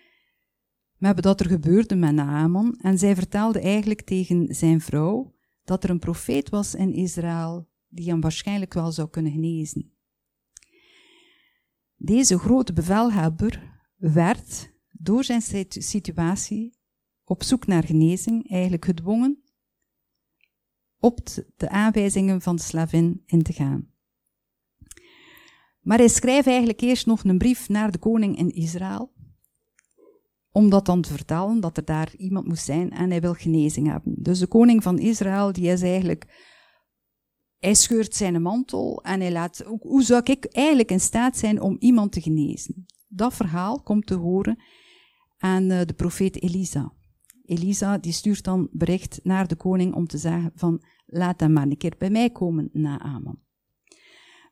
met wat er gebeurde met Naaman. En zij vertelde eigenlijk tegen zijn vrouw dat er een profeet was in Israël die hem waarschijnlijk wel zou kunnen genezen. Deze grote bevelhebber werd door zijn situatie op zoek naar genezing eigenlijk gedwongen op de aanwijzingen van de slavin in te gaan. Maar hij schrijft eigenlijk eerst nog een brief naar de koning in Israël, om dat dan te vertellen dat er daar iemand moest zijn en hij wil genezing hebben. Dus de koning van Israël, die is eigenlijk, hij scheurt zijn mantel en hij laat, hoe zou ik eigenlijk in staat zijn om iemand te genezen? Dat verhaal komt te horen aan eh, de profeet Elisa. Elisa die stuurt dan bericht naar de koning om te zeggen van laat hem maar een keer bij mij komen, Naaman.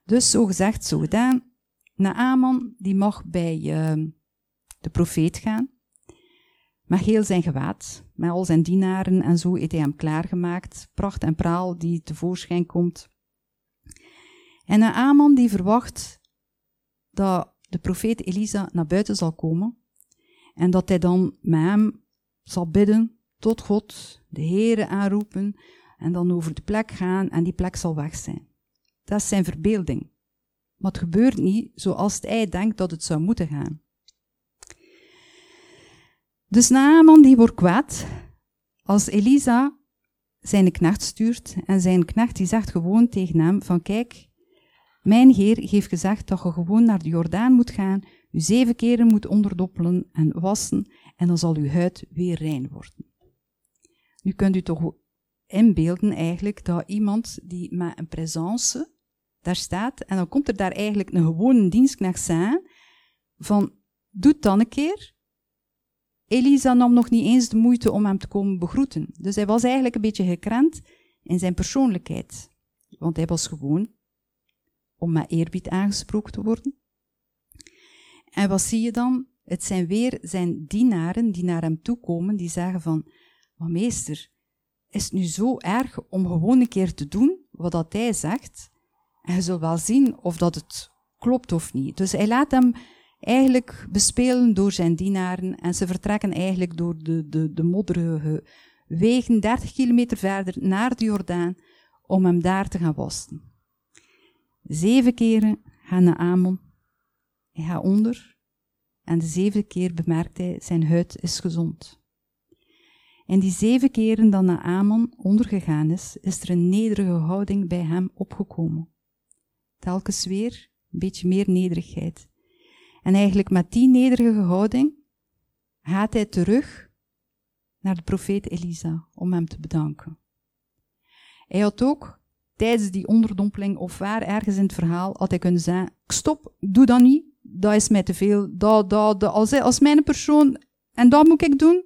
Dus zo gezegd, zo gedaan. Naaman die mag bij uh, de profeet gaan. Met heel zijn gewaad, met al zijn dienaren en zo heeft hij hem klaargemaakt. Pracht en praal die tevoorschijn komt. En Naaman die verwacht dat de profeet Elisa naar buiten zal komen. En dat hij dan met hem zal bidden tot God, de Heere aanroepen en dan over de plek gaan en die plek zal weg zijn. Dat is zijn verbeelding. Maar het gebeurt niet zoals hij denkt dat het zou moeten gaan. Dus Naaman die wordt kwaad als Elisa zijn knecht stuurt en zijn knecht die zegt gewoon tegen hem van kijk, mijn heer heeft gezegd dat je gewoon naar de Jordaan moet gaan, u zeven keren moet onderdoppelen en wassen en dan zal uw huid weer rein worden. Nu kunt u toch inbeelden eigenlijk dat iemand die met een présence daar staat en dan komt er daar eigenlijk een gewone dienstknecht aan van doe dan een keer. Elisa nam nog niet eens de moeite om hem te komen begroeten. Dus hij was eigenlijk een beetje gekrent in zijn persoonlijkheid. Want hij was gewoon om met eerbied aangesproken te worden. En wat zie je dan? Het zijn weer zijn dienaren die naar hem toe komen, die zeggen van, maar meester, is het nu zo erg om gewoon een keer te doen wat dat hij zegt? En je zult wel zien of dat het klopt of niet. Dus hij laat hem eigenlijk bespelen door zijn dienaren en ze vertrekken eigenlijk door de, de, de modderige wegen 30 kilometer verder naar de Jordaan om hem daar te gaan wassen. Zeven keren gaan naar Amon. Hij gaat onder en de zevende keer bemerkt hij zijn huid is gezond. En die zeven keren dat Amon ondergegaan is, is er een nederige houding bij hem opgekomen. Telkens weer een beetje meer nederigheid. En eigenlijk met die nederige houding gaat hij terug naar de profeet Elisa om hem te bedanken. Hij had ook tijdens die onderdompeling of waar ergens in het verhaal had hij kunnen zeggen, stop, doe dat niet, dat is mij te veel, dat, dat, dat, als, als mijn persoon, en dat moet ik doen.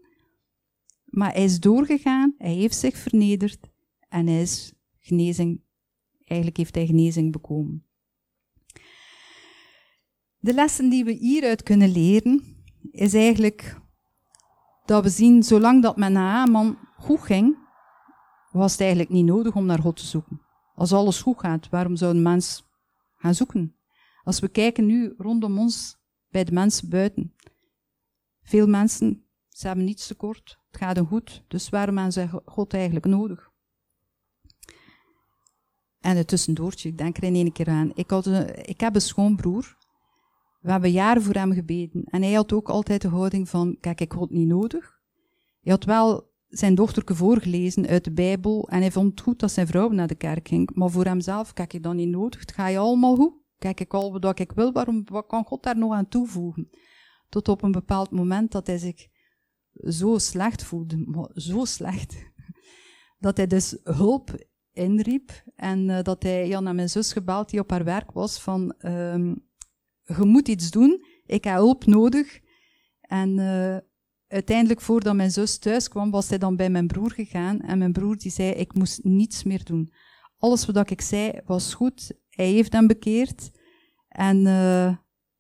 Maar hij is doorgegaan, hij heeft zich vernederd en hij is genezing, eigenlijk heeft hij genezing bekomen. De lessen die we hieruit kunnen leren, is eigenlijk dat we zien, zolang dat met Naaman goed ging, was het eigenlijk niet nodig om naar God te zoeken. Als alles goed gaat, waarom zou een mens gaan zoeken? Als we kijken nu rondom ons, bij de mensen buiten. Veel mensen, ze hebben niets tekort, het gaat hen goed, dus waarom hebben ze God eigenlijk nodig? En het tussendoortje, ik denk er in één keer aan. Ik, had een, ik heb een schoonbroer. We hebben jaren voor hem gebeden. En hij had ook altijd de houding van, kijk, ik had niet nodig. Hij had wel zijn dochterke voorgelezen uit de Bijbel en hij vond het goed dat zijn vrouw naar de kerk ging. Maar voor hemzelf, kijk, ik dan niet nodig. Het gaat je allemaal goed. Kijk ik al wat ik wil, waarom, wat kan God daar nog aan toevoegen? Tot op een bepaald moment dat hij zich zo slecht voelde, zo slecht, dat hij dus hulp inriep en uh, dat hij ja, naar mijn zus gebeld die op haar werk was van, uh, je moet iets doen, ik heb hulp nodig. En uh, uiteindelijk, voordat mijn zus thuis kwam, was hij dan bij mijn broer gegaan en mijn broer die zei, ik moest niets meer doen. Alles wat ik zei was goed, hij heeft hem bekeerd. En uh,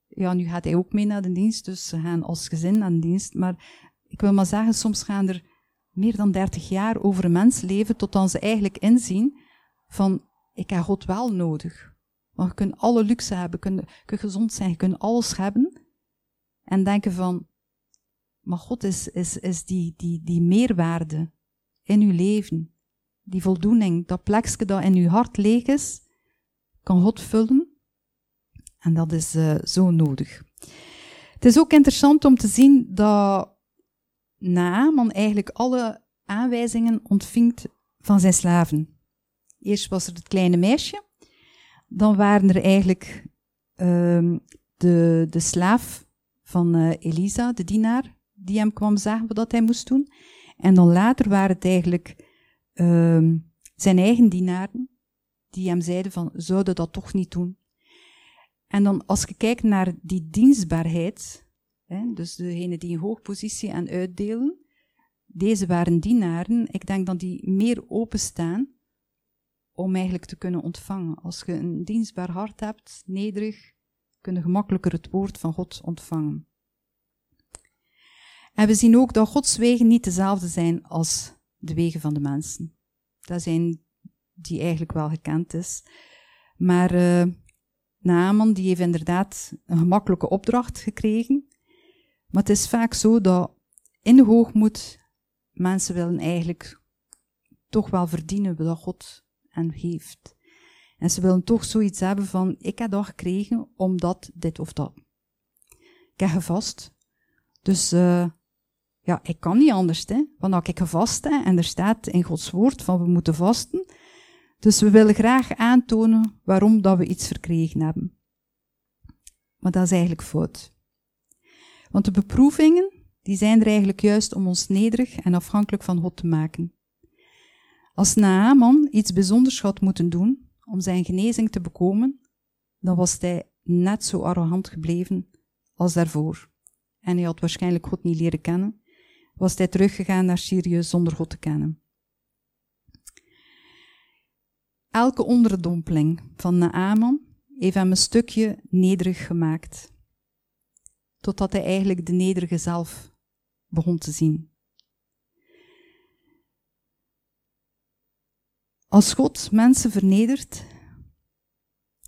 ja, nu gaat hij ook mee naar de dienst, dus ze gaan als gezin naar de dienst. Maar ik wil maar zeggen, soms gaan er meer dan 30 jaar over een mens leven, totdat ze eigenlijk inzien van, ik heb God wel nodig. Want je kunt alle luxe hebben, je kunt, je kunt gezond zijn, je kunt alles hebben. En denken van, Maar God is, is, is die, die, die meerwaarde in uw leven. Die voldoening, dat plekje dat in uw hart leeg is, kan God vullen. En dat is uh, zo nodig. Het is ook interessant om te zien dat Naaman eigenlijk alle aanwijzingen ontving van zijn slaven. Eerst was er het kleine meisje, dan waren er eigenlijk uh, de, de slaaf van uh, Elisa, de dienaar, die hem kwam zeggen wat hij moest doen. En dan later waren het eigenlijk uh, zijn eigen dienaren, die hem zeiden van, zouden dat toch niet doen. En dan als je kijkt naar die dienstbaarheid, hè, dus degene die in hoogpositie aan uitdelen, deze waren dienaren, ik denk dat die meer openstaan om eigenlijk te kunnen ontvangen. Als je een dienstbaar hart hebt, nederig, kun je gemakkelijker het woord van God ontvangen. En we zien ook dat Gods wegen niet dezelfde zijn als de wegen van de mensen. Dat zijn die eigenlijk wel gekend is. Maar uh, Naaman die heeft inderdaad een gemakkelijke opdracht gekregen. Maar het is vaak zo dat in de hoogmoed mensen willen eigenlijk toch wel verdienen wat God hen geeft. En ze willen toch zoiets hebben van, ik heb dat gekregen omdat dit of dat. Ik heb gevast. Dus uh, ja, ik kan niet anders, hè. Want als ik gevast heb en er staat in Gods woord van we moeten vasten, dus we willen graag aantonen waarom dat we iets verkregen hebben. Maar dat is eigenlijk fout. Want de beproevingen, die zijn er eigenlijk juist om ons nederig en afhankelijk van God te maken. Als Naaman iets bijzonders had moeten doen om zijn genezing te bekomen, dan was hij net zo arrogant gebleven als daarvoor. En hij had waarschijnlijk God niet leren kennen, was hij teruggegaan naar Syrië zonder God te kennen. Elke onderdompeling van Naaman heeft hem een stukje nederig gemaakt, totdat hij eigenlijk de nederige zelf begon te zien. Als God mensen vernedert,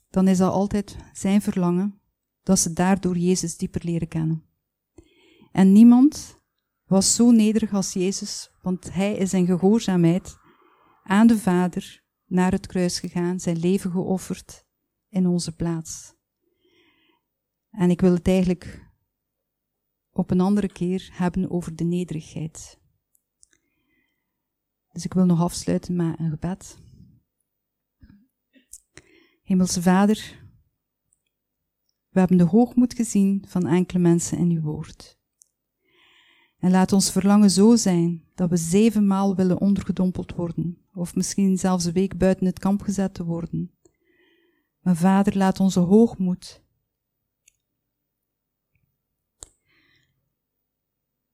dan is dat altijd zijn verlangen dat ze daardoor Jezus dieper leren kennen. En niemand was zo nederig als Jezus, want hij is in gehoorzaamheid aan de Vader naar het kruis gegaan, zijn leven geofferd in onze plaats. En ik wil het eigenlijk op een andere keer hebben over de nederigheid. Dus ik wil nog afsluiten met een gebed. Hemelse Vader, we hebben de hoogmoed gezien van enkele mensen in uw woord. En laat ons verlangen zo zijn dat we zevenmaal willen ondergedompeld worden, of misschien zelfs een week buiten het kamp gezet te worden. Maar Vader, laat onze hoogmoed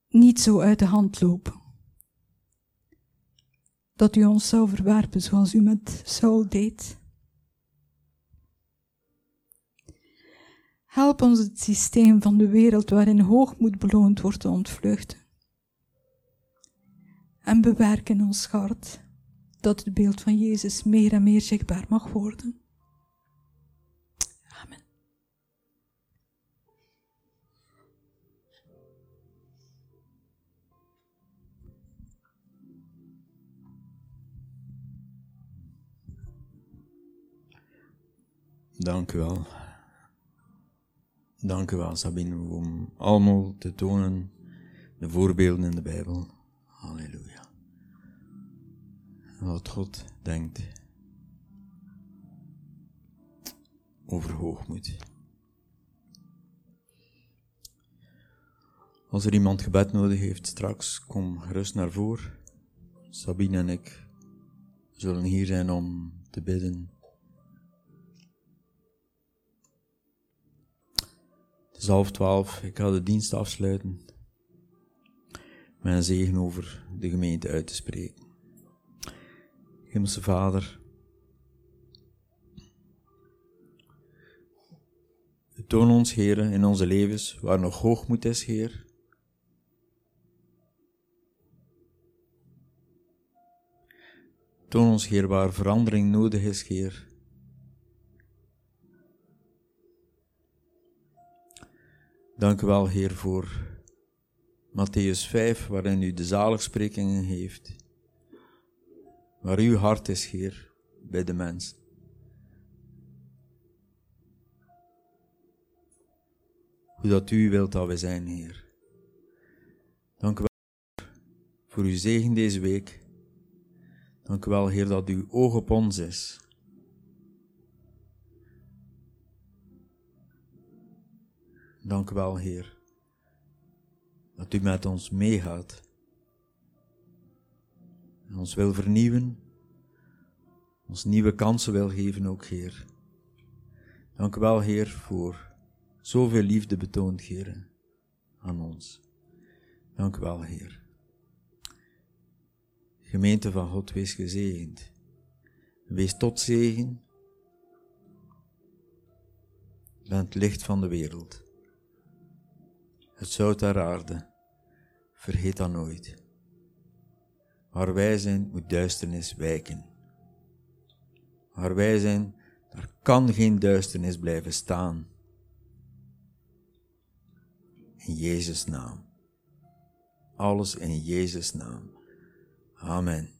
niet zo uit de hand lopen. Dat u ons zou verwerpen zoals u met Saul deed. Help ons het systeem van de wereld waarin hoogmoed beloond wordt te ontvluchten. En bewerk in ons hart dat het beeld van Jezus meer en meer zichtbaar mag worden. Amen. Dank u wel. Dank u wel, Sabine, om allemaal te tonen de voorbeelden in de Bijbel. Halleluja. Wat God denkt over hoogmoed. Als er iemand gebed nodig heeft straks, kom gerust naar voren. Sabine en ik zullen hier zijn om te bidden. Het is half twaalf, ik ga de dienst afsluiten. Een zegen over de gemeente uit te spreken. Hemelse Vader, toon ons, Heer, in onze levens waar nog hoogmoed is, Heer. Toon ons, Heer, waar verandering nodig is, Heer. Dank u wel, Heer, voor Matthäus 5, waarin u de zaligsprekingen heeft. Waar uw hart is, Heer, bij de mens. Hoe dat u wilt dat we zijn, Heer. Dank u wel voor uw zegen deze week. Dank u wel, Heer, dat uw oog op ons is. Dank u wel, Heer, dat u met ons meegaat. En ons wil vernieuwen, ons nieuwe kansen wil geven ook, Heer. Dank u wel, Heer, voor zoveel liefde betoond, Heer, aan ons. Dank u wel, Heer. Gemeente van God, wees gezegend. Wees tot zegen. Ben het licht van de wereld. Het zout der aarde. Vergeet dat nooit. Waar wij zijn, moet duisternis wijken. Waar wij zijn, daar kan geen duisternis blijven staan. In Jezus' naam. Alles in Jezus' naam. Amen.